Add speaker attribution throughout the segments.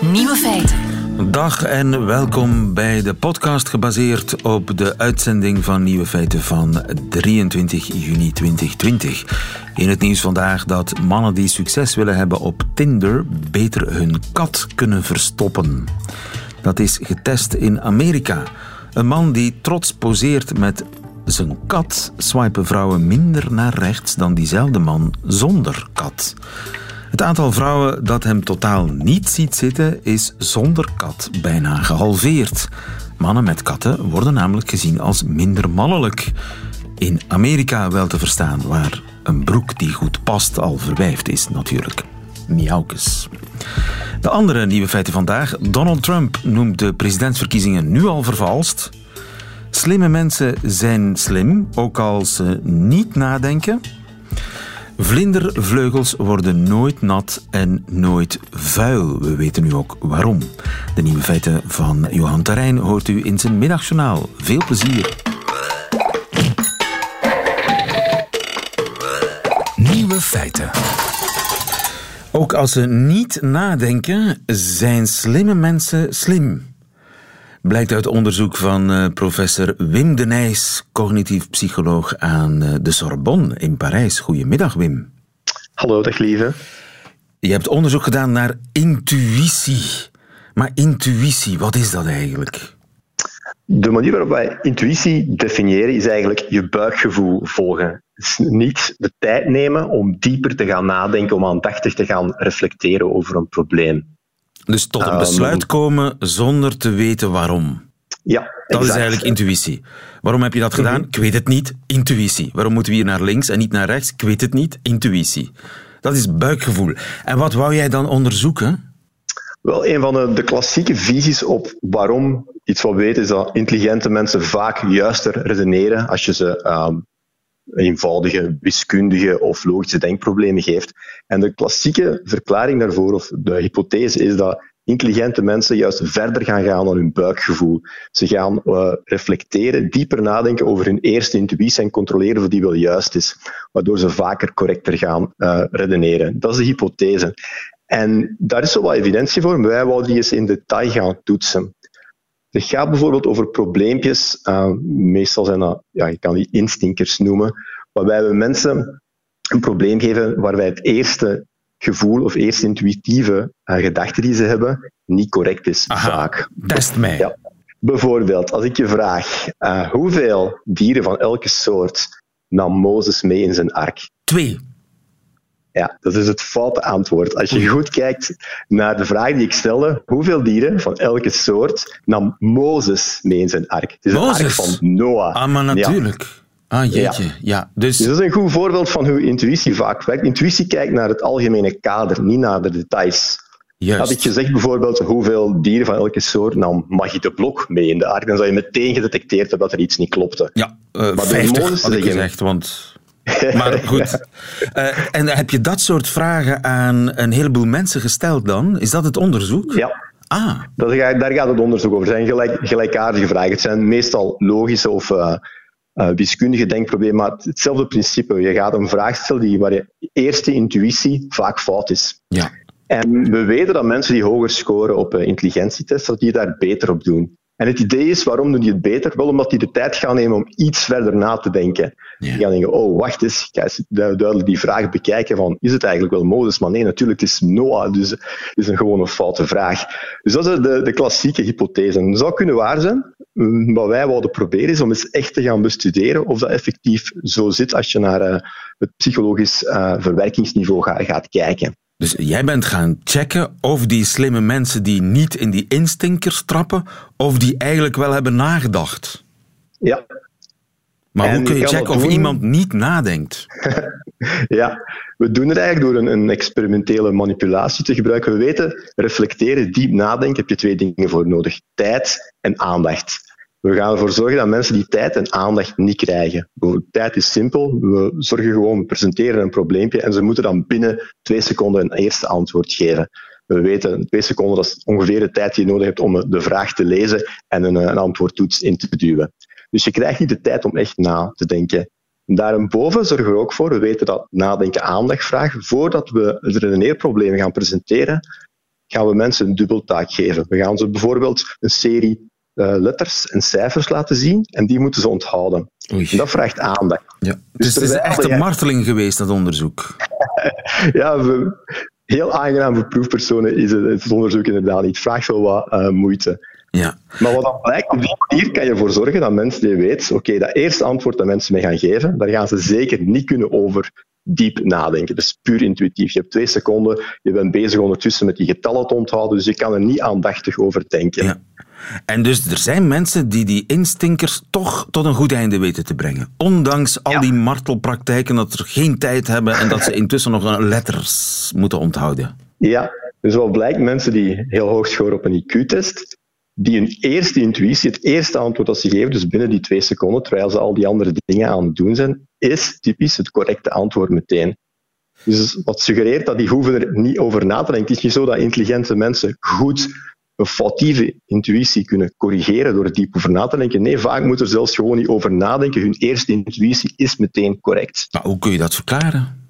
Speaker 1: Nieuwe feiten.
Speaker 2: Dag en welkom bij de podcast gebaseerd op de uitzending van Nieuwe Feiten van 23 juni 2020. In het nieuws vandaag dat mannen die succes willen hebben op Tinder beter hun kat kunnen verstoppen. Dat is getest in Amerika. Een man die trots poseert met zijn kat swipen vrouwen minder naar rechts dan diezelfde man zonder kat. Het aantal vrouwen dat hem totaal niet ziet zitten is zonder kat bijna gehalveerd. Mannen met katten worden namelijk gezien als minder mannelijk. In Amerika wel te verstaan, waar een broek die goed past al verwijfd is natuurlijk. Miaukes. De andere nieuwe feiten vandaag. Donald Trump noemt de presidentsverkiezingen nu al vervalst. Slimme mensen zijn slim, ook als ze niet nadenken. Vlindervleugels worden nooit nat en nooit vuil. We weten nu ook waarom. De nieuwe feiten van Johan Terrein hoort u in zijn middagjournaal. Veel plezier.
Speaker 1: Nieuwe feiten.
Speaker 2: Ook als ze niet nadenken, zijn slimme mensen slim. Blijkt uit onderzoek van uh, professor Wim de Nijs, cognitief psycholoog aan uh, de Sorbonne in Parijs. Goedemiddag, Wim.
Speaker 3: Hallo, dag lieve.
Speaker 2: Je hebt onderzoek gedaan naar intuïtie. Maar intuïtie, wat is dat eigenlijk?
Speaker 3: De manier waarop wij intuïtie definiëren is eigenlijk je buikgevoel volgen. Dus niet de tijd nemen om dieper te gaan nadenken, om aandachtig te gaan reflecteren over een probleem.
Speaker 2: Dus tot een besluit komen zonder te weten waarom.
Speaker 3: Ja,
Speaker 2: dat is eigenlijk intuïtie. Waarom heb je dat gedaan? Ik weet het niet. Intuïtie. Waarom moeten we hier naar links en niet naar rechts? Ik weet het niet. Intuïtie. Dat is buikgevoel. En wat wou jij dan onderzoeken?
Speaker 3: Wel, een van de, de klassieke visies op waarom iets wat we weten is dat intelligente mensen vaak juister redeneren als je ze um, eenvoudige wiskundige of logische denkproblemen geeft. En de klassieke verklaring daarvoor, of de hypothese, is dat intelligente mensen juist verder gaan gaan dan hun buikgevoel. Ze gaan uh, reflecteren, dieper nadenken over hun eerste intuïtie en controleren of die wel juist is, waardoor ze vaker correcter gaan uh, redeneren. Dat is de hypothese. En daar is zo wat evidentie voor, wij wouden die eens in detail gaan toetsen. Het gaat bijvoorbeeld over probleempjes. Uh, meestal zijn dat, ja, je kan die instinkers noemen, waarbij we mensen een probleem geven waar wij het eerste gevoel of eerste intuïtieve uh, gedachte die ze hebben niet correct is,
Speaker 2: Aha,
Speaker 3: vaak.
Speaker 2: Test mij.
Speaker 3: Ja. Bijvoorbeeld, als ik je vraag uh, hoeveel dieren van elke soort nam Mozes mee in zijn ark?
Speaker 2: Twee.
Speaker 3: Ja, dat is het foute antwoord. Als je goed kijkt naar de vraag die ik stelde, hoeveel dieren van elke soort nam Mozes mee in zijn ark? Het is
Speaker 2: Mozes?
Speaker 3: de ark van Noah.
Speaker 2: Ah, maar natuurlijk. Ja. Ah, jeetje. Ja. ja. dus...
Speaker 3: dus... dat is een goed voorbeeld van hoe intuïtie vaak werkt. Intuïtie kijkt naar het algemene kader, niet naar de details.
Speaker 2: Juist.
Speaker 3: Had ik gezegd bijvoorbeeld hoeveel dieren van elke soort nam Magie de Blok mee in de ark, dan zou je meteen gedetecteerd hebben dat er iets niet klopte.
Speaker 2: Ja, uh, maar 50 had ik gezegd, want... Maar goed. Uh, en heb je dat soort vragen aan een heleboel mensen gesteld dan? Is dat het onderzoek?
Speaker 3: Ja.
Speaker 2: Ah.
Speaker 3: Dat, daar gaat het onderzoek over. Het zijn gelijk, gelijkaardige vragen. Het zijn meestal logische of uh, uh, wiskundige denkproblemen, maar hetzelfde principe. Je gaat een vraag stellen die, waar je eerste intuïtie vaak fout is.
Speaker 2: Ja.
Speaker 3: En we weten dat mensen die hoger scoren op intelligentietests, dat die daar beter op doen. En het idee is, waarom doen die het beter? Wel omdat die de tijd gaan nemen om iets verder na te denken. Ja. Die gaan denken, oh, wacht eens, ik ga eens duidelijk die vraag bekijken van, is het eigenlijk wel Mozes? Maar nee, natuurlijk, het is Noah, dus het is een gewone foute vraag. Dus dat is de, de klassieke hypothese. Dat zou kunnen waar zijn. Wat wij wilden proberen is om eens echt te gaan bestuderen of dat effectief zo zit als je naar uh, het psychologisch uh, verwerkingsniveau ga, gaat kijken.
Speaker 2: Dus jij bent gaan checken of die slimme mensen die niet in die instinkers trappen, of die eigenlijk wel hebben nagedacht.
Speaker 3: Ja.
Speaker 2: Maar en hoe kun je checken of doen... iemand niet nadenkt?
Speaker 3: ja, we doen het eigenlijk door een, een, experimentele manipulatie te gebruiken. We weten, reflecteren, diep nadenken, heb je twee dingen voor nodig. Tijd en aandacht. We gaan ervoor zorgen dat mensen die tijd en aandacht niet krijgen. Tijd is simpel. We zorgen gewoon, we presenteren een probleempje en ze moeten dan binnen twee seconden een eerste antwoord geven. We weten, twee seconden, dat is ongeveer de tijd die je nodig hebt om de vraag te lezen en een, een antwoordtoets in te duwen. Dus je krijgt niet de tijd om echt na te denken. Daarboven zorgen we ook voor, we weten dat nadenken aandacht vraagt. Voordat we het redeneerprobleem gaan presenteren, gaan we mensen een dubbeltaak geven. We gaan ze bijvoorbeeld een serie uh, letters en cijfers laten zien en die moeten ze onthouden. En dat vraagt aandacht.
Speaker 2: Ja. Dus, het is echt een marteling geweest, dat onderzoek.
Speaker 3: ja, we, heel aangenaam voor proefpersonen is het, het onderzoek inderdaad niet. Het vraagt wel wat uh, moeite.
Speaker 2: Ja.
Speaker 3: Maar wat dan blijkt, op die manier kan je ervoor zorgen dat mensen die weten, oké, dat eerste antwoord dat mensen mee gaan geven, daar gaan ze zeker niet kunnen over diep nadenken. Dat is puur intuïtief. Je hebt twee seconden, je bent bezig ondertussen met die getallen te onthouden, dus je kan er niet aandachtig over denken.
Speaker 2: Ja. En dus er zijn mensen die die instinkers toch tot een goed einde weten te brengen. Ondanks al die martelpraktijken dat ze geen tijd hebben en dat ze intussen nog letters moeten onthouden.
Speaker 3: Ja, dus wat blijkt, mensen die heel hoog scoren op een IQ-test, die hun eerste intuïtie, het eerste antwoord dat ze geven, dus binnen die twee seconden, terwijl ze al die andere dingen aan het doen zijn, is typisch het correcte antwoord meteen. Dus wat suggereert dat die hoeven er niet over na te denken. Het is niet zo dat intelligente mensen goed een foutieve intuïtie kunnen corrigeren door er diep over na te denken. Nee, vaak moet er zelfs gewoon niet over nadenken. Hun eerste intuïtie is meteen correct.
Speaker 2: Maar hoe kun je dat verklaren?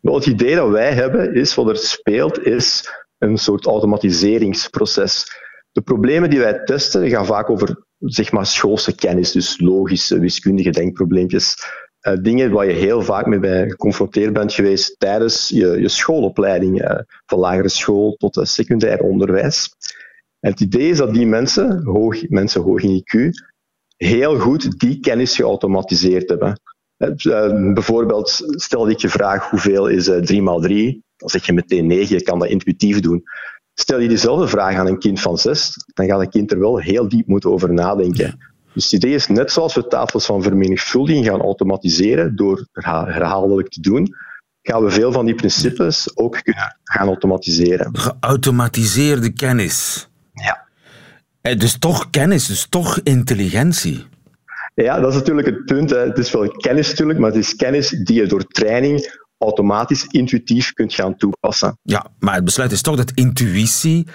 Speaker 3: Wel, het idee dat wij hebben is, wat er speelt, is een soort automatiseringsproces. De problemen die wij testen gaan vaak over zeg maar, schoolse kennis, dus logische, wiskundige denkprobleempjes. Uh, dingen waar je heel vaak mee bij geconfronteerd bent geweest tijdens je, je schoolopleiding, uh, van lagere school tot uh, secundair onderwijs. Het idee is dat die mensen, hoog, mensen hoog in IQ, heel goed die kennis geautomatiseerd hebben. bijvoorbeeld, stel ik je vraag hoeveel is 3 x 3, dan zeg je meteen 9, je kan dat intuïtief doen. Stel je diezelfde vraag aan een kind van 6, dan gaat een kind er wel heel diep moeten over nadenken. Dus het idee is net zoals we tafels van vermenigvuldiging gaan automatiseren door herhaaldelijk te doen, gaan we veel van die principes ook kunnen gaan automatiseren.
Speaker 2: Geautomatiseerde kennis.
Speaker 3: Ja.
Speaker 2: Eh, dus toch kennis, dus toch intelligentie.
Speaker 3: Ja, dat is natuurlijk het punt. Hè. Het is wel kennis natuurlijk, maar het is kennis die je door training automatisch, intuïtief kunt gaan toepassen.
Speaker 2: Ja, maar het besluit is toch dat intuïtie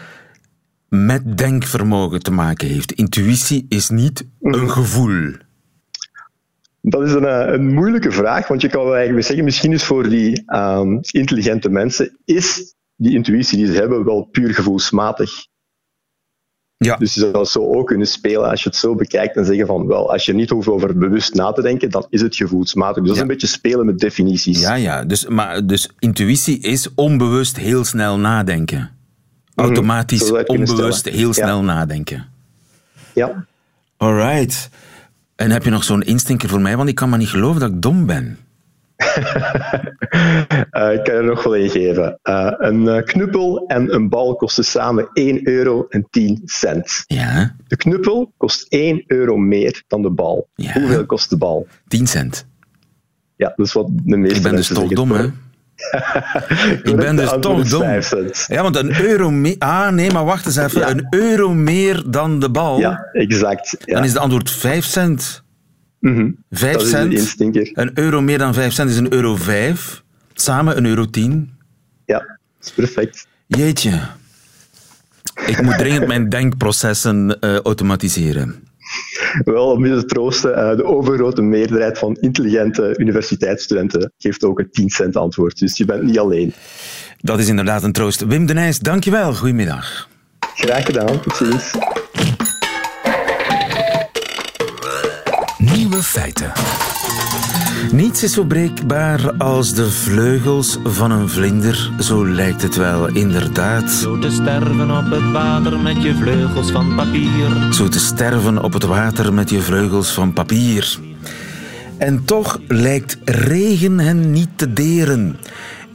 Speaker 2: met denkvermogen te maken heeft. Intuïtie is niet een mhm. gevoel.
Speaker 3: Dat is een, eh, een moeilijke vraag, want je kan wel eigenlijk zeggen, misschien is voor die um, intelligente mensen, is die intuïtie die ze hebben wel puur gevoelsmatig.
Speaker 2: Ja.
Speaker 3: Dus je zou zo ook kunnen spelen als je het zo bekijkt en zeggen van, wel, als je niet hoeft over bewust na te denken, dan is het gevoelsmatig. Dus dat is een beetje spelen met definities.
Speaker 2: Ja, ja. Dus, maar, dus intuïtie is onbewust heel snel nadenken. Mhm. automatisch, onbewust, heel snel nadenken.
Speaker 3: Ja.
Speaker 2: Alright. En heb je nog zo'n instinker voor mij? Want ik kan maar niet geloven dat ik dom ben.
Speaker 3: uh, ik kan er nog wel een geven. Uh, een eh, knuppel en een bal kosten samen 1 euro en 10 cent.
Speaker 2: Ja.
Speaker 3: De knuppel kost 1 euro meer dan de bal.
Speaker 2: Ja.
Speaker 3: Hoeveel kost de bal?
Speaker 2: 10 cent.
Speaker 3: Ja, dat is wat de meeste
Speaker 2: Ik ben dus toch dom, hè? Ik ben dus toch dom. Ja, want een euro meer... Ah, nee, maar wacht eens even. Een euro meer dan de bal.
Speaker 3: Ja, exact. Ja.
Speaker 2: Dan is de antwoord 5 cent.
Speaker 3: Mm
Speaker 2: 5 cent. Een euro meer dan 5 cent is een euro 5. Samen een euro 10.
Speaker 3: Ja, dat is perfect.
Speaker 2: Jeetje. Ik moet dringend mijn denkprocessen uh, automatiseren.
Speaker 3: Wel, om je te troosten, uh, de overgrote meerderheid van intelligente universiteitsstudenten geeft ook een 10 cent antwoord. Dus je bent niet alleen.
Speaker 2: Dat is inderdaad een troost. Wim de Nijs, dankjewel. Goedemiddag.
Speaker 3: Graag gedaan. Tot ziens.
Speaker 1: Nieuwe feiten.
Speaker 2: Niets is zo breekbaar als de vleugels van een vlinder, zo lijkt het wel inderdaad.
Speaker 4: Zo te sterven op het water met je vleugels van papier.
Speaker 2: Zo te sterven op het water met je vleugels van papier. En toch lijkt regen hen niet te deren.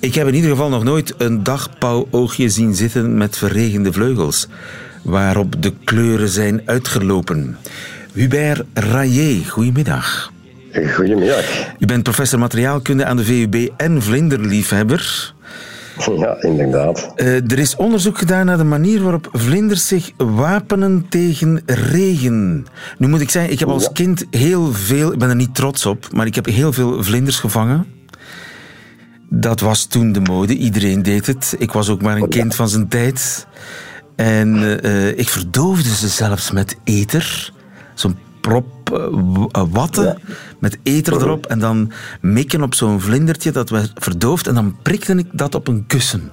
Speaker 2: Ik heb in ieder geval nog nooit een dagpauwoogje zien zitten met verregende vleugels, waarop de kleuren zijn uitgelopen. Hubert Rayet, goedemiddag.
Speaker 5: Goedemiddag.
Speaker 2: U bent professor materiaalkunde aan de VUB en vlinderliefhebber.
Speaker 5: Ja, inderdaad.
Speaker 2: Uh, er is onderzoek gedaan naar de manier waarop vlinders zich wapenen tegen regen. Nu moet ik zeggen, ik heb als kind heel veel, ik ben er niet trots op, maar ik heb heel veel vlinders gevangen. Dat was toen de mode, iedereen deed het. Ik was ook maar een kind van zijn tijd. En uh, ik verdoofde ze zelfs met eter. Zo'n prop uh, watten met eter erop en dan mikken op zo'n vlindertje dat werd verdoofd en dan prikte ik dat op een kussen.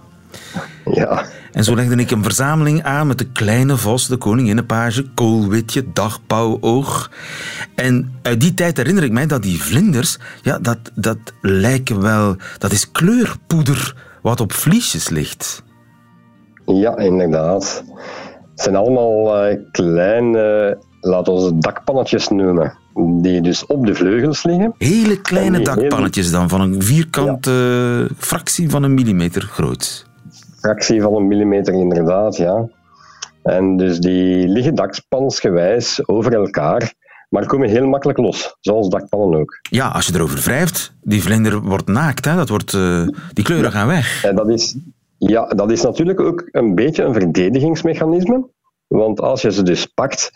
Speaker 5: Ja.
Speaker 2: En zo legde ik een verzameling aan met de kleine vos, de koninginnenpage, koolwitje, dagpauwoog. En uit die tijd herinner ik mij dat die vlinders, ja, dat, dat lijken wel... Dat is kleurpoeder wat op vliesjes ligt.
Speaker 5: Ja, inderdaad. Het zijn allemaal uh, kleine, laten we ze dakpannetjes noemen, die dus op de vleugels liggen.
Speaker 2: Hele kleine dakpannetjes dan, van een vierkante ja. fractie van een millimeter groot.
Speaker 5: Fractie van een millimeter, inderdaad, ja. En dus die liggen dakspansgewijs over elkaar, maar komen heel makkelijk los, zoals dakpannen ook.
Speaker 2: Ja, als je erover wrijft, die vlinder wordt naakt, hè? Dat wordt, uh, die kleuren gaan weg.
Speaker 5: En dat is, ja, dat is natuurlijk ook een beetje een verdedigingsmechanisme. Want als je ze dus pakt,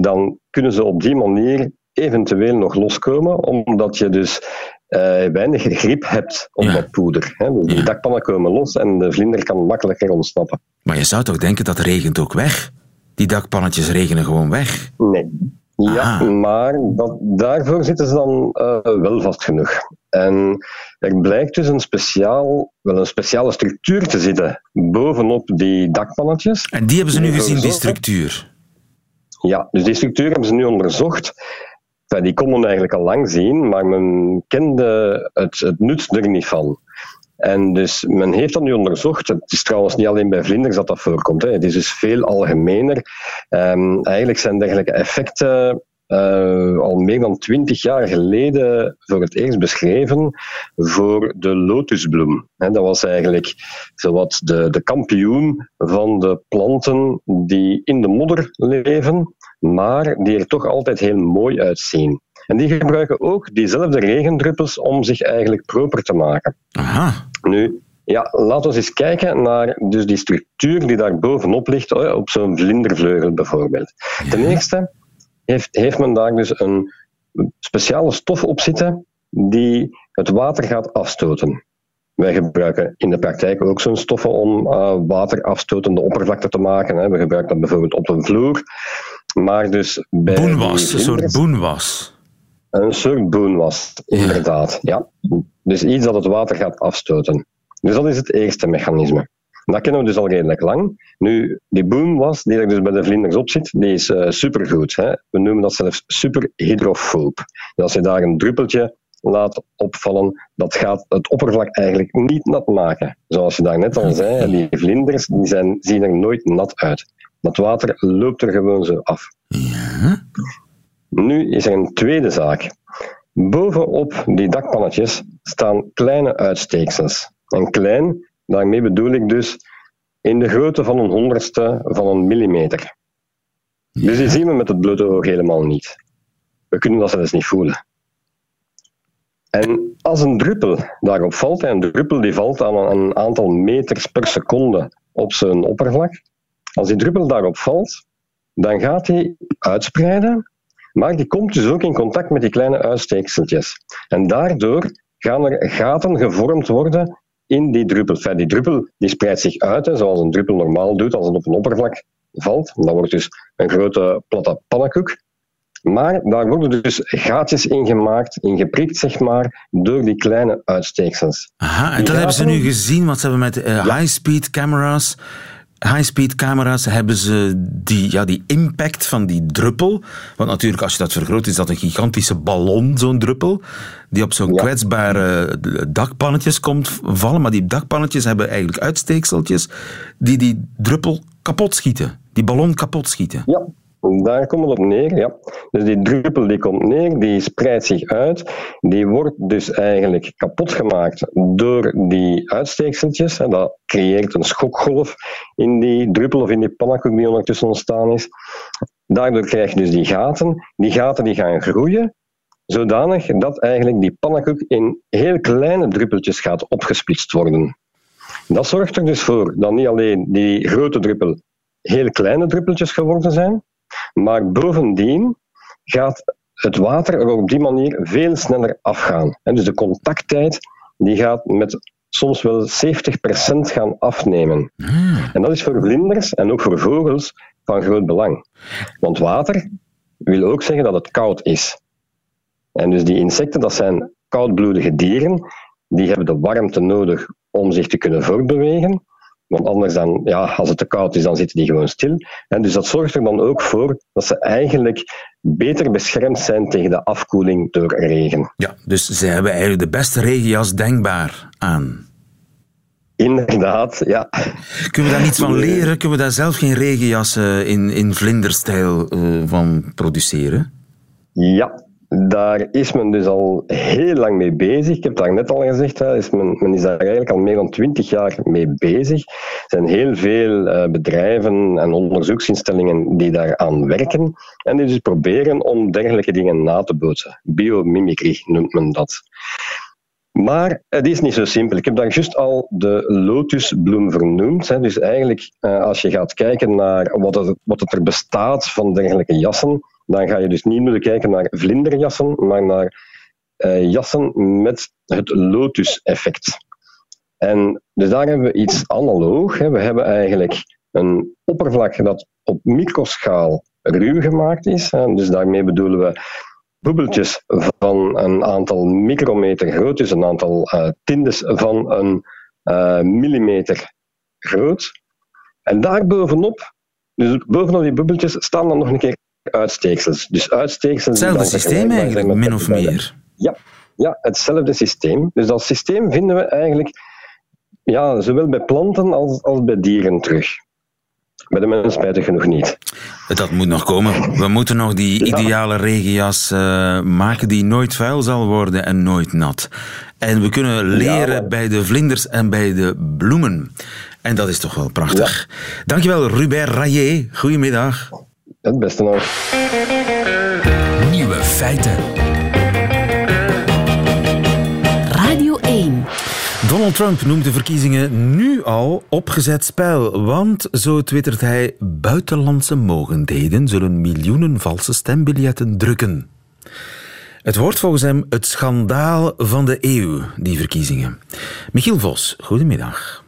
Speaker 5: dan kunnen ze op die manier eventueel nog loskomen, omdat je dus uh, weinig grip hebt op dat poeder. Hè. Dus die ja. dakpannen komen los en de vlinder kan makkelijker ontsnappen.
Speaker 2: Maar je zou toch denken dat regent ook weg? Die dakpannetjes regenen gewoon weg?
Speaker 5: Nee. Ja, Aha. maar dat, daarvoor zitten ze dan uh, wel vast genoeg. En er blijkt dus een, speciaal, wel een speciale structuur te zitten bovenop die dakpannetjes.
Speaker 2: En die hebben ze nu gezien, die structuur?
Speaker 5: Ja, dus die structuur hebben ze nu onderzocht. Die kon men eigenlijk al lang zien, maar men kende het, nut er niet van. En dus men heeft dat nu onderzocht. Het is trouwens niet alleen bij vlinders dat dat voorkomt. Hè. Het is dus veel algemener. Um, eigenlijk zijn dergelijke effecten uh, al meer dan twintig jaar geleden voor het eerst beschreven voor de lotusbloem. He, dat was eigenlijk zowat de, de kampioen van de planten die in de modder leven, maar die er toch altijd heel mooi uitzien. En die gebruiken ook diezelfde regendruppels om zich eigenlijk proper te maken.
Speaker 2: Aha.
Speaker 5: Nu, ja, laten we eens kijken naar dus die structuur die daar bovenop ligt, op zo'n vlindervleugel bijvoorbeeld. Ja. Ten eerste heeft, heeft men daar dus een speciale stof op zitten die het water gaat afstoten. Wij gebruiken in de praktijk ook zo'n stoffen om uh, waterafstotende oppervlakte te maken. Hè. We gebruiken dat bijvoorbeeld op een vloer. Maar dus bij
Speaker 2: boenwas, een soort boenwas.
Speaker 5: Een soort boenwas, inderdaad. Ja. Dus iets dat het water gaat afstoten. Dus dat is het eerste mechanisme. Dat kennen we dus al redelijk lang. Nu, die boomwas die er dus bij de vlinders op zit, die is uh, supergoed. Hè? We noemen dat zelfs superhydrofoob. Dus als je daar een druppeltje laat opvallen, dat gaat het oppervlak eigenlijk niet nat maken. Zoals je daar net al zei, die vlinders die zijn, zien er nooit nat uit. Dat water loopt er gewoon zo af.
Speaker 2: Ja.
Speaker 5: Nu is er een tweede zaak. Bovenop die dakpannetjes staan kleine uitsteeksels. En klein, daarmee bedoel ik dus in de grootte van een honderdste van een millimeter. Ja. Dus die zien we met het blote oog helemaal niet. We kunnen dat zelfs niet voelen. En als een druppel daarop valt, en een druppel die valt aan een aantal meters per seconde op zijn oppervlak, als die druppel daarop valt, dan gaat hij uitspreiden, maar die komt dus ook in contact met die kleine uitsteekseltjes. En daardoor gaan er gaten gevormd worden in die druppel. Enfin, die druppel die spreidt zich uit, hè, zoals een druppel normaal doet als het op een oppervlak valt. Dat wordt dus een grote platte pannenkoek. Maar daar worden dus gaatjes in gemaakt, in geprikt, zeg maar, door die kleine uitsteeksels.
Speaker 2: Aha, en dat gaten... hebben ze nu gezien, want ze hebben met uh, ja. high-speed camera's high-speed camera's hebben ze die, ja, die impact van die druppel. Want natuurlijk, als je dat vergroot, is dat een gigantische ballon, zo'n druppel. Die op zo'n ja. kwetsbare dakpannetjes komt vallen. Maar die dakpannetjes hebben eigenlijk uitsteekseltjes die die druppel kapot schieten. Die ballon kapot schieten.
Speaker 5: Ja, daar komt het op neer, ja. Dus die druppel die komt neer, die spreidt zich uit. Die wordt dus eigenlijk kapot gemaakt door die uitsteekseltjes. Dat creëert een schokgolf in die druppel of in die pannenkoek die ondertussen ontstaan is. Daardoor krijg je dus die gaten. Die gaten die gaan groeien, zodanig dat eigenlijk die pannenkoek in heel kleine druppeltjes gaat opgesplitst worden. Dat zorgt er dus voor dat niet alleen die grote druppel heel kleine druppeltjes geworden zijn, maar bovendien gaat het water er op die manier veel sneller afgaan. Dus de contacttijd die gaat met soms wel 70% gaan afnemen. En dat is voor vlinders en ook voor vogels van groot belang. Want water wil ook zeggen dat het koud is. En dus die insecten, dat zijn koudbloedige dieren, die hebben de warmte nodig om zich te kunnen voortbewegen. Want anders dan, ja, als het te koud is, dan zitten die gewoon stil. En dus dat zorgt er dan ook voor dat ze eigenlijk beter beschermd zijn tegen de afkoeling door regen.
Speaker 2: Ja, dus ze hebben eigenlijk de beste regenjas denkbaar aan.
Speaker 5: Inderdaad, ja.
Speaker 2: Kunnen we daar niets van leren? Kunnen we daar zelf geen regenjassen in, in vlinderstijl uh, van produceren?
Speaker 5: Ja, daar is men dus al heel lang mee bezig. Ik heb daar net al gezegd, is men, men, is daar eigenlijk al meer dan twintig jaar mee bezig. Er zijn heel veel uh, bedrijven en onderzoeksinstellingen die daaraan werken en die dus proberen om dergelijke dingen na te bootsen. Biomimicry noemt men dat. Maar het is niet zo simpel. Ik heb daar juist al de lotusbloem vernoemd. Hè. Dus eigenlijk, uh, als je gaat kijken naar wat er, wat er bestaat van dergelijke jassen, dan ga je dus niet moeten kijken naar vlinderjassen, maar naar uh, jassen met het lotus-effect. En dus daar hebben we iets analoog. Hè. We hebben eigenlijk een oppervlak dat op microschaal ruw gemaakt is. Dus daarmee bedoelen we bubbeltjes van een aantal micrometer groot, dus een aantal uh, tindes van een uh, millimeter groot. En daar bovenop, dus bovenop die bubbeltjes, staan dan nog een keer uitsteeksels. Dus uitsteeksels
Speaker 2: hetzelfde systeem eigenlijk, min of meer.
Speaker 5: Ja, ja, hetzelfde systeem. Dus dat systeem vinden we eigenlijk ja, zowel bij planten als, als bij dieren terug. Bij de mens spijtig genoeg niet.
Speaker 2: Dat moet nog komen. We moeten nog die ideale regenjas uh, maken die nooit vuil zal worden en nooit nat. En we kunnen leren ja, bij de vlinders en bij de bloemen. En dat is toch wel prachtig. Ja. Dankjewel, Rubert Rayet. Goedemiddag.
Speaker 5: Het beste nog.
Speaker 1: Nieuwe feiten.
Speaker 2: Donald Trump noemt de verkiezingen nu al opgezet spel, want, zo twittert hij, buitenlandse mogendheden zullen miljoenen valse stembiljetten drukken. Het wordt volgens hem het schandaal van de eeuw, die verkiezingen. Michiel Vos, goedemiddag.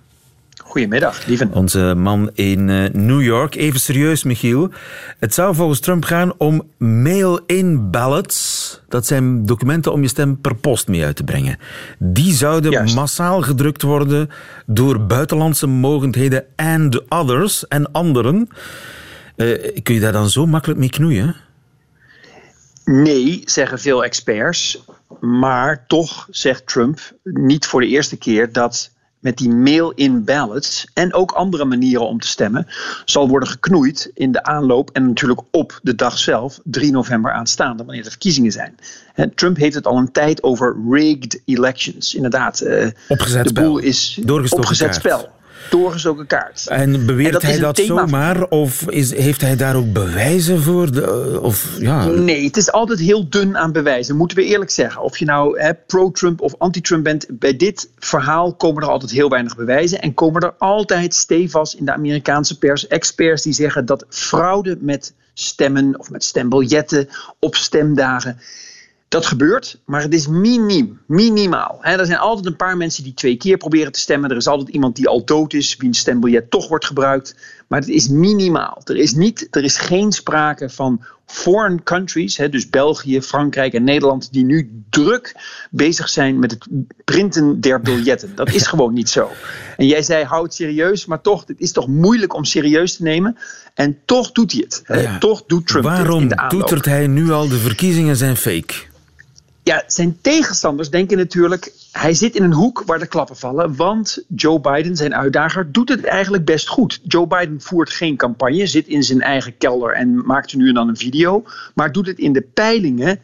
Speaker 6: Goedemiddag, lieven.
Speaker 2: Onze man in eh, New York. Even serieus, Michiel. Het zou volgens Trump gaan om mail-in ballots. Dat zijn documenten om je stem per post mee uit te brengen. Die zouden Juist. massaal gedrukt worden door buitenlandse mogendheden and others en anderen. Uh, kun je daar dan zo makkelijk mee knoeien?
Speaker 6: Nee, zeggen veel experts. Maar toch zegt Trump niet voor de eerste keer dat met die mail-in ballots en ook andere manieren om te stemmen zal worden geknoeid in de aanloop en natuurlijk op de dag zelf, 3 november aanstaande, wanneer de verkiezingen zijn. Trump heeft het al een tijd over rigged elections. Inderdaad, uh,
Speaker 2: opgezet
Speaker 6: de boel is opgezet
Speaker 2: kaart.
Speaker 6: spel doorgestoken kaart.
Speaker 2: En beweert en dat hij dat zomaar? Of is, heeft hij daar ook bewijzen voor? De, of, ja.
Speaker 6: Nee, het is altijd heel dun aan bewijzen, moeten we eerlijk zeggen. Of je nou pro-Trump of anti-Trump bent, bij dit verhaal komen er altijd heel weinig bewijzen. En komen er altijd stevast in de Amerikaanse pers experts die zeggen dat fraude met stemmen of met stembiljetten op stemdagen dat gebeurt, maar het is miniem, minimaal. er zijn altijd een paar mensen die twee keer proberen te stemmen. Er is altijd iemand die al dood is, wiens stembiljet toch wordt gebruikt. Maar het is minimaal. Er is, niet, er is geen sprake van foreign countries, dus België, Frankrijk en Nederland, die nu druk bezig zijn met het printen der biljetten. Dat is gewoon niet zo. En jij zei, hou het serieus, maar toch, het is toch moeilijk om serieus te nemen. En toch doet hij het. Ja. Toch doet Trump
Speaker 2: Waarom
Speaker 6: het in de aanloop.
Speaker 2: toetert hij nu al de verkiezingen zijn fake?
Speaker 6: Ja, zijn tegenstanders denken natuurlijk, hij zit in een hoek waar de klappen vallen, want Joe Biden, zijn uitdager, doet het eigenlijk best goed. Joe Biden voert geen campagne, zit in zijn eigen kelder en maakt nu en dan een video, maar doet het in de peilingen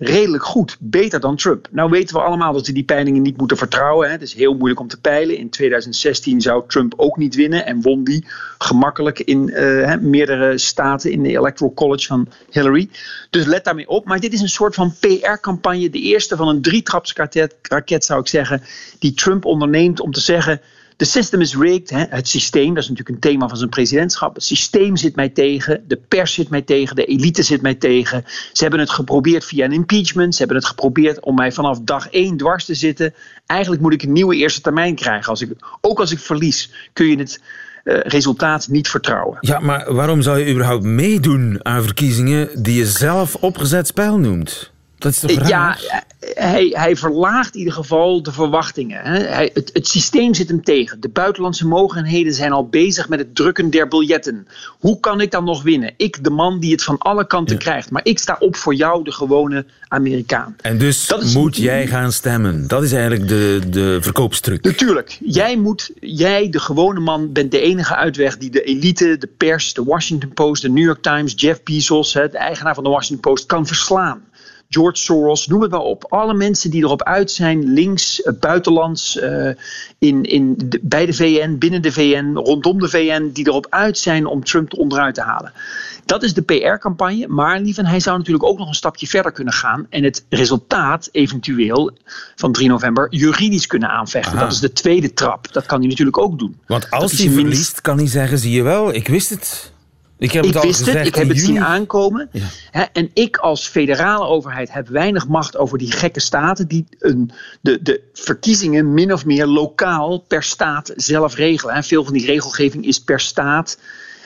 Speaker 6: redelijk goed. Beter dan Trump. Nou weten we allemaal dat we die peilingen niet moeten vertrouwen. Hè. Het is heel moeilijk om te peilen. In 2016 zou Trump ook niet winnen en won die gemakkelijk in uh, meerdere staten in de Electoral College van Hillary. Dus let daarmee op. Maar dit is een soort van PR-campagne. De eerste van een drietrapsraket zou ik zeggen. Die Trump onderneemt om te zeggen de system is rigged. Hè? Het systeem, dat is natuurlijk een thema van zijn presidentschap. Het systeem zit mij tegen. De pers zit mij tegen. De elite zit mij tegen. Ze hebben het geprobeerd via een impeachment. Ze hebben het geprobeerd om mij vanaf dag één dwars te zitten. Eigenlijk moet ik een nieuwe eerste termijn krijgen. Als ik, ook als ik verlies, kun je het. Uh, resultaat niet vertrouwen.
Speaker 2: Ja, maar waarom zou je überhaupt meedoen aan verkiezingen die je zelf opgezet spel noemt? Dat is toch raar?
Speaker 6: Ja, hij, hij verlaagt in ieder geval de verwachtingen. Hè. Hij, het, het systeem zit hem tegen. De buitenlandse mogendheden zijn al bezig met het drukken der biljetten. Hoe kan ik dan nog winnen? Ik, de man die het van alle kanten krijgt. Maar ik sta op voor jou, de gewone Amerikaan.
Speaker 2: En dus
Speaker 6: Dat is-
Speaker 2: moet jij gaan stemmen. Dat is eigenlijk de, de verkoopstruc.
Speaker 6: Natuurlijk, jij, moet, jij, de gewone man, bent de enige uitweg die de elite, de pers, de Washington Post, de New York Times, Jeff Bezos, hè, de eigenaar van de Washington Post, kan verslaan. George Soros, noem het maar op. Alle mensen die erop uit zijn, links, eh, buitenlands, eh, in, in de- bij de VN, binnen de VN, rondom de VN, die erop uit zijn om Trump onderuit te halen. Dat is de PR-campagne. Maar lieven, hij zou natuurlijk ook nog een stapje verder kunnen gaan. En het resultaat eventueel van 3 november juridisch kunnen aanvechten.
Speaker 2: Aha.
Speaker 6: Dat is de tweede trap. Dat kan hij natuurlijk ook doen.
Speaker 2: Want als hij
Speaker 6: minst-
Speaker 2: verliest, kan hij zeggen, zie je wel, ik wist het. Ik heb
Speaker 6: Ik
Speaker 2: het al
Speaker 6: wist
Speaker 2: gezegd
Speaker 6: het, ik heb het zien aankomen.
Speaker 2: Ja.
Speaker 6: Hè, en ik als federale overheid heb weinig macht over die gekke staten die een, de, de verkiezingen min of meer lokaal per staat zelf regelen. En veel van die regelgeving is per staat.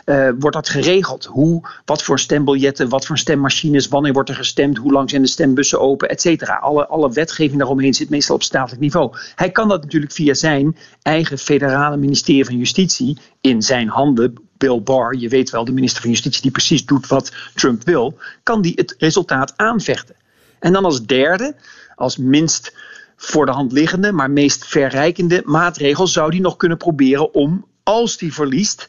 Speaker 6: eh, wordt dat geregeld? Hoe, wat voor stembiljetten, wat voor stemmachines, wanneer wordt er gestemd, hoe lang zijn de stembussen open, et cetera. Alle, alle wetgeving daaromheen zit meestal op statelijk niveau. Hij kan dat natuurlijk via zijn eigen federale ministerie van Justitie in zijn handen. Bill Barr, je weet wel, de minister van Justitie die precies doet wat Trump wil, kan die het resultaat aanvechten. En dan als derde, als minst voor de hand liggende, maar meest verrijkende maatregel, zou die nog kunnen proberen om, als die verliest,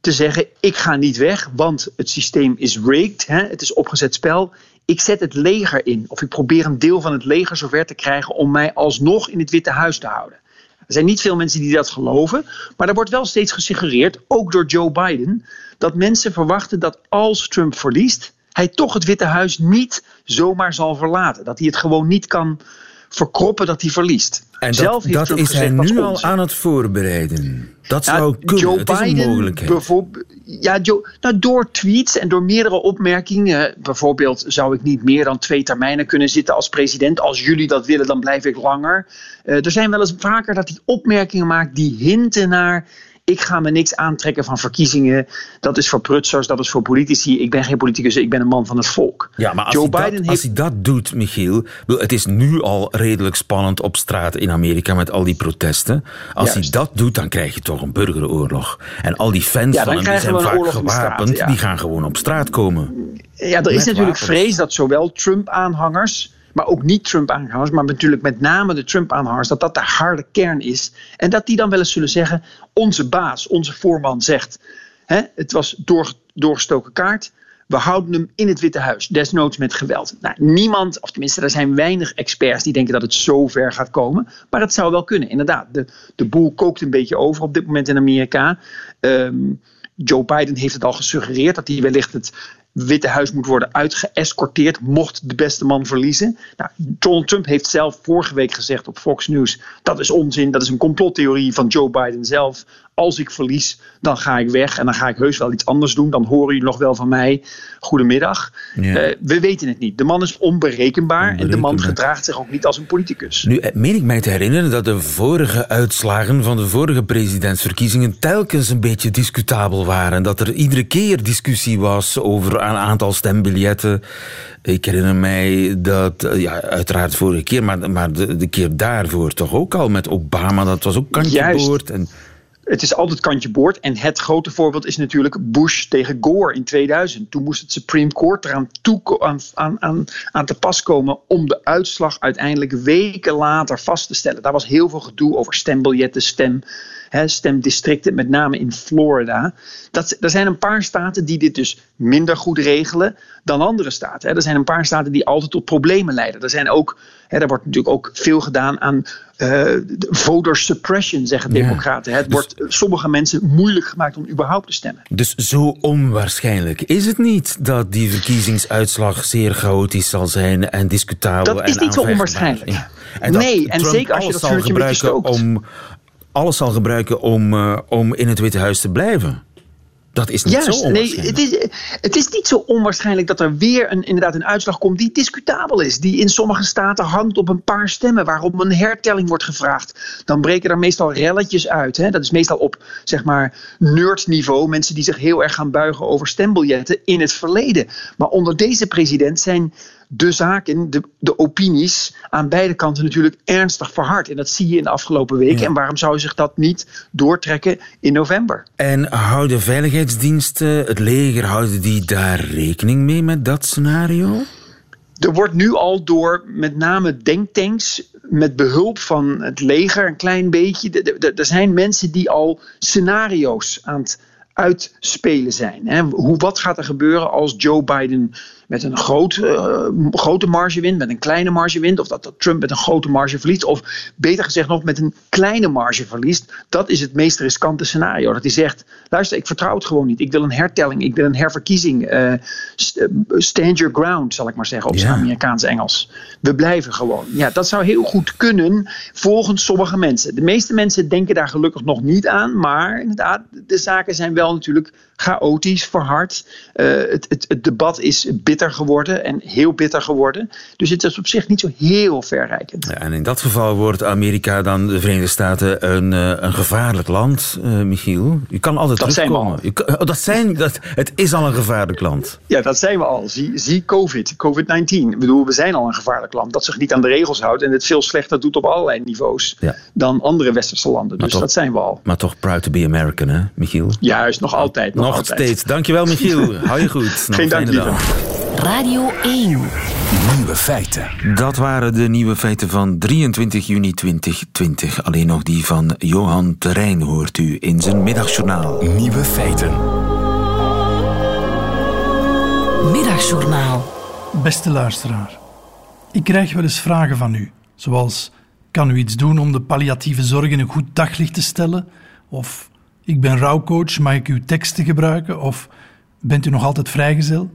Speaker 6: te zeggen: ik ga niet weg, want het systeem is rigged, hè, het is opgezet spel. Ik zet het leger in, of ik probeer een deel van het leger zover te krijgen om mij alsnog in het Witte Huis te houden. Er zijn niet veel mensen die dat geloven, maar er wordt wel steeds gesuggereerd, ook door Joe Biden, dat mensen verwachten dat als Trump verliest, hij toch het Witte Huis niet zomaar zal verlaten. Dat hij het gewoon niet kan verkroppen dat hij verliest.
Speaker 2: En
Speaker 6: Zelf
Speaker 2: dat,
Speaker 6: heeft
Speaker 2: dat
Speaker 6: Trump
Speaker 2: is hij
Speaker 6: gezegd,
Speaker 2: nu al aan het voorbereiden. Dat
Speaker 6: Nou,
Speaker 2: zou kunnen.
Speaker 6: Joe
Speaker 2: het
Speaker 6: Biden bijvoorbeeld- Ja, Joe, nou, door tweets en door meerdere opmerkingen. Bijvoorbeeld zou ik niet meer dan twee termijnen kunnen zitten als president. Als jullie dat willen, dan blijf ik langer. Eh, er zijn wel eens vaker dat hij opmerkingen maakt die hinten naar... ik ga me niks aantrekken van verkiezingen. Dat is voor prutsers, dat is voor politici. Ik ben geen politicus, ik ben een man van het volk.
Speaker 2: Ja, maar als,
Speaker 6: Joe
Speaker 2: hij,
Speaker 6: Biden
Speaker 2: dat,
Speaker 6: heeft
Speaker 2: als hij dat doet, Michiel... Het is nu al redelijk spannend op straat in Amerika met al die protesten. Als
Speaker 6: Juist.
Speaker 2: hij dat doet, dan krijg je toch een burgeroorlog. En al die fans
Speaker 6: Ja,
Speaker 2: van hem, die zijn vaak
Speaker 6: de straat,
Speaker 2: gewapend...
Speaker 6: ja.
Speaker 2: die gaan gewoon op straat komen.
Speaker 6: Ja, er
Speaker 2: Met
Speaker 6: is natuurlijk
Speaker 2: wapens.
Speaker 6: vrees dat zowel Trump-aanhangers, maar ook niet Trump-aanhangers, maar natuurlijk met name de Trump-aanhangers, dat dat de harde kern is. En dat die dan wel eens zullen zeggen: onze baas, onze voorman zegt: hè, het was door, doorgestoken kaart. We houden hem in het Witte Huis, desnoods met geweld. Nou, niemand, of tenminste, er zijn weinig experts die denken dat het zo ver gaat komen. Maar het zou wel kunnen, inderdaad. De, de boel kookt een beetje over op dit moment in Amerika. Ehm, Joe Biden heeft het al gesuggereerd dat hij wellicht het Witte Huis moet worden uitgeëscorteerd mocht de beste man verliezen. Nou, Donald Trump heeft zelf vorige week gezegd op Fox News dat is onzin, dat is een complottheorie van Joe Biden zelf. Als ik verlies, dan ga ik weg en dan ga ik heus wel iets anders doen. Dan horen jullie nog wel van mij. Goedemiddag.
Speaker 2: Ja.
Speaker 6: Eh, we weten het niet. De man is onberekenbaar, en de man gedraagt zich ook niet als een politicus.
Speaker 2: Nu, eh, meen ik mij te herinneren dat de vorige uitslagen van de vorige presidentsverkiezingen telkens een beetje discutabel waren. Dat er iedere keer discussie was over een aantal stembiljetten. Ik herinner mij dat, eh, ja, uiteraard vorige keer, maar, maar de, de keer daarvoor toch ook al met Obama. Dat was ook kantje boord. En,
Speaker 6: Het is altijd kantje boord. En het grote voorbeeld is natuurlijk Bush tegen Gore in 2000. Toen moest het Supreme Court eraan toe, aan, aan, aan, aan te pas komen om de uitslag uiteindelijk weken later vast te stellen. Daar was heel veel gedoe over stembiljetten, stem, hè, stemdistricten, met name in Florida. Dat, er zijn een paar staten die dit dus minder goed regelen dan andere staten. Hè. Er zijn een paar staten die altijd tot problemen leiden. Er, zijn ook, hè, er wordt natuurlijk ook veel gedaan aan eh, voter suppression, zeggen
Speaker 2: Ja,
Speaker 6: democraten. Het
Speaker 2: dus-
Speaker 6: wordt sommige mensen moeilijk gemaakt om überhaupt te stemmen.
Speaker 2: dus zo onwaarschijnlijk is het niet dat die verkiezingsuitslag zeer chaotisch zal zijn en discutabel
Speaker 6: Dat is niet zo onwaarschijnlijk.
Speaker 2: Ja. En dat
Speaker 6: Nee, en
Speaker 2: Trump
Speaker 6: zeker als je
Speaker 2: alles
Speaker 6: dat
Speaker 2: zal
Speaker 6: vuurtje
Speaker 2: gebruiken
Speaker 6: stookt.
Speaker 2: om alles zal gebruiken om, eh, om in het Witte Huis te blijven. Dat is niet zo
Speaker 6: Juist, nee,
Speaker 2: onwaarschijnlijk.
Speaker 6: het is, het is niet zo onwaarschijnlijk dat er weer een, inderdaad een uitslag komt die discutabel is. Die in sommige staten hangt op een paar stemmen, waarom een hertelling wordt gevraagd. Dan breken er meestal relletjes uit. Hè? Dat is meestal op zeg maar nerdniveau. Mensen die zich heel erg gaan buigen over stembiljetten in het verleden. Maar onder deze president zijn de zaken, de, de opinies aan beide kanten natuurlijk ernstig verhard. En dat zie je in de afgelopen weken.
Speaker 2: Ja.
Speaker 6: En waarom zou zich dat niet doortrekken in november?
Speaker 2: En houden veiligheidsdiensten, het leger, houden die daar rekening mee met dat scenario?
Speaker 6: Er wordt nu al door met name denktanks met behulp van het leger een klein beetje. Er zijn mensen die al scenario's aan het uitspelen zijn. Hè. Hoe, wat gaat er gebeuren als Joe Biden met een groot, eh, grote marge wint, met een kleine marge wint, of dat, dat Trump met een grote marge verliest, of beter gezegd nog met een kleine marge verliest. Dat is het meest riskante scenario. Dat hij zegt: luister, ik vertrouw het gewoon niet. Ik wil een hertelling, ik wil een herverkiezing. eh, eh, stand your ground, zal ik maar zeggen, op zijn
Speaker 2: Ja.
Speaker 6: Amerikaans Engels. We blijven gewoon. Ja, dat zou heel goed kunnen volgens sommige mensen. De meeste mensen denken daar gelukkig nog niet aan, maar inderdaad, de zaken zijn wel natuurlijk chaotisch, verhard. Eh, het, het, het debat is bitter geworden en heel bitter geworden. Dus het is op zich niet zo heel verrijkend.
Speaker 2: Ja, en in dat geval wordt Amerika dan de Verenigde Staten een, eh, een gevaarlijk land, eh, Michiel. Je kan altijd
Speaker 6: Dat zijn we
Speaker 2: terugkomen. Oh, dat zijn, dat, het is al een gevaarlijk land.
Speaker 6: Ja, dat zijn we al. Zie, zie COVID, COVID-19. Ik bedoel, we zijn al een gevaarlijk land dat zich niet aan de regels houdt en het veel slechter doet op allerlei niveaus
Speaker 2: Ja.
Speaker 6: dan andere westerse landen. Dus
Speaker 2: toch-
Speaker 6: dat zijn we al.
Speaker 2: Maar toch proud to be American, hè, Michiel?
Speaker 6: Juist, nog altijd. Nog,
Speaker 2: Nog
Speaker 6: altijd.
Speaker 2: steeds. Dankjewel, Michiel. Hou je goed. Nog
Speaker 6: Geen
Speaker 2: een
Speaker 6: dank, lieve.
Speaker 1: Radio 1. Nieuwe feiten.
Speaker 2: Dat waren de nieuwe feiten van 23 juni 2020. Alleen nog die van Johan Terrein hoort u in zijn middagjournaal.
Speaker 1: Nieuwe feiten.
Speaker 7: Middagjournaal.
Speaker 8: Beste luisteraar, ik krijg wel eens vragen van u, zoals: kan u iets doen om de palliatieve zorg in een goed daglicht te stellen? Of ik ben rouwcoach, mag ik uw teksten gebruiken? Of bent u nog altijd vrijgezel?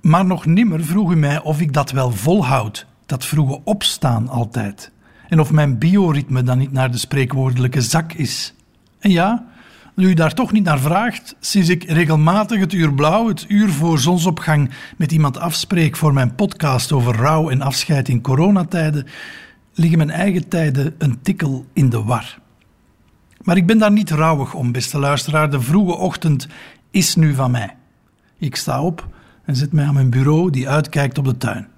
Speaker 8: Maar nog nimmer vroeg u mij of ik dat wel volhoud, dat vroege opstaan altijd. En of mijn bioritme dan niet naar de spreekwoordelijke zak is. En ja, nu u daar toch niet naar vraagt, sinds ik regelmatig het uur blauw, het uur voor zonsopgang, met iemand afspreek voor mijn podcast over rouw en afscheid in coronatijden, liggen mijn eigen tijden een tikkel in de war. Maar ik ben daar niet rouwig om, beste luisteraar. De vroege ochtend is nu van mij. Ik sta op en zet mij aan mijn bureau die uitkijkt op de tuin.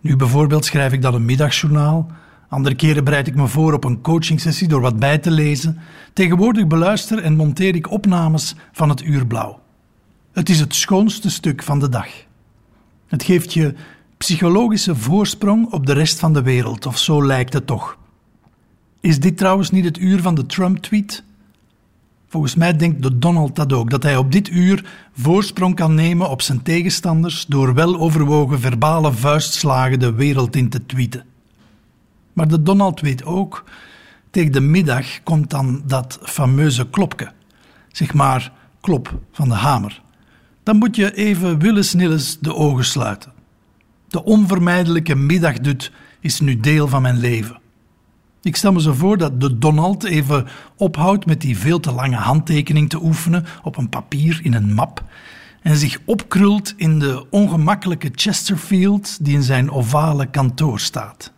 Speaker 8: Nu bijvoorbeeld schrijf ik dan een middagjournaal. Andere keren bereid ik me voor op een coachingsessie door wat bij te lezen. Tegenwoordig beluister en monteer ik opnames van het uur blauw. Het is het schoonste stuk van de dag. Het geeft je psychologische voorsprong op de rest van de wereld, of zo lijkt het toch. Is dit trouwens niet het uur van de Trump-tweet? Volgens mij denkt de Donald dat ook, dat hij op dit uur voorsprong kan nemen op zijn tegenstanders door weloverwogen verbale vuistslagen de wereld in te tweeten. Maar de Donald weet ook, tegen de middag komt dan dat fameuze klopke. Zeg maar klop van de hamer. Dan moet je even willensnilles de ogen sluiten. De onvermijdelijke middagdut is nu deel van mijn leven. Ik stel me zo voor dat de Donald even ophoudt met die veel te lange handtekening te oefenen op een papier in een map en zich opkrult in de ongemakkelijke Chesterfield die in zijn ovale kantoor staat.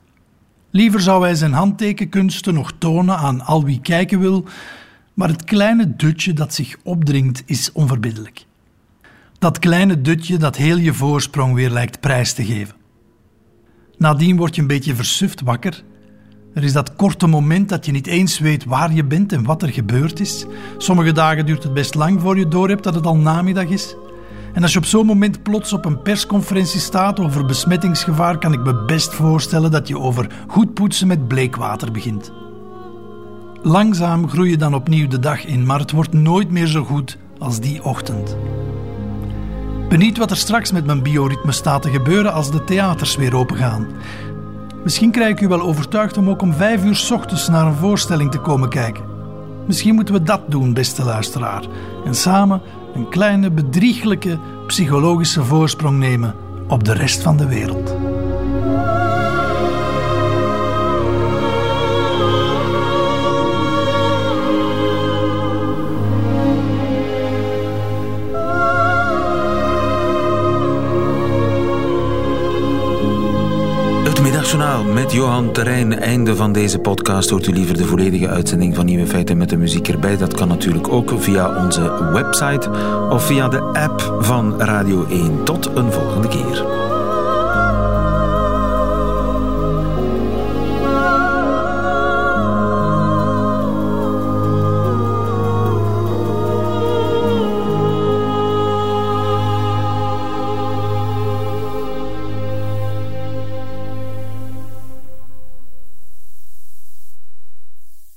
Speaker 8: Liever zou hij zijn handtekenkunsten nog tonen aan al wie kijken wil, maar het kleine dutje dat zich opdringt is onverbiddelijk. Dat kleine dutje dat heel je voorsprong weer lijkt prijs te geven. Nadien word je een beetje versuft wakker. Er is dat korte moment dat je niet eens weet waar je bent en wat er gebeurd is. Sommige dagen duurt het best lang voor je doorhebt dat het al namiddag is. En als je op zo'n moment plots op een persconferentie staat over besmettingsgevaar, kan ik me best voorstellen dat je over goed poetsen met bleekwater begint. Langzaam groei je dan opnieuw de dag in, maar het wordt nooit meer zo goed als die ochtend. Benieuwd wat er straks met mijn bioritme staat te gebeuren als de theaters weer opengaan. Misschien krijg ik u wel overtuigd om ook om vijf uur 's ochtends naar een voorstelling te komen kijken. Misschien moeten we dat doen, beste luisteraar. En samen een kleine bedrieglijke psychologische voorsprong nemen op de rest van de wereld.
Speaker 2: Middagjournaal met Johan Terrein. Einde van deze podcast. Hoort u liever de volledige uitzending van Nieuwe Feiten met de muziek erbij? Dat kan natuurlijk ook via onze website of via de app van Radio 1. Tot een volgende keer.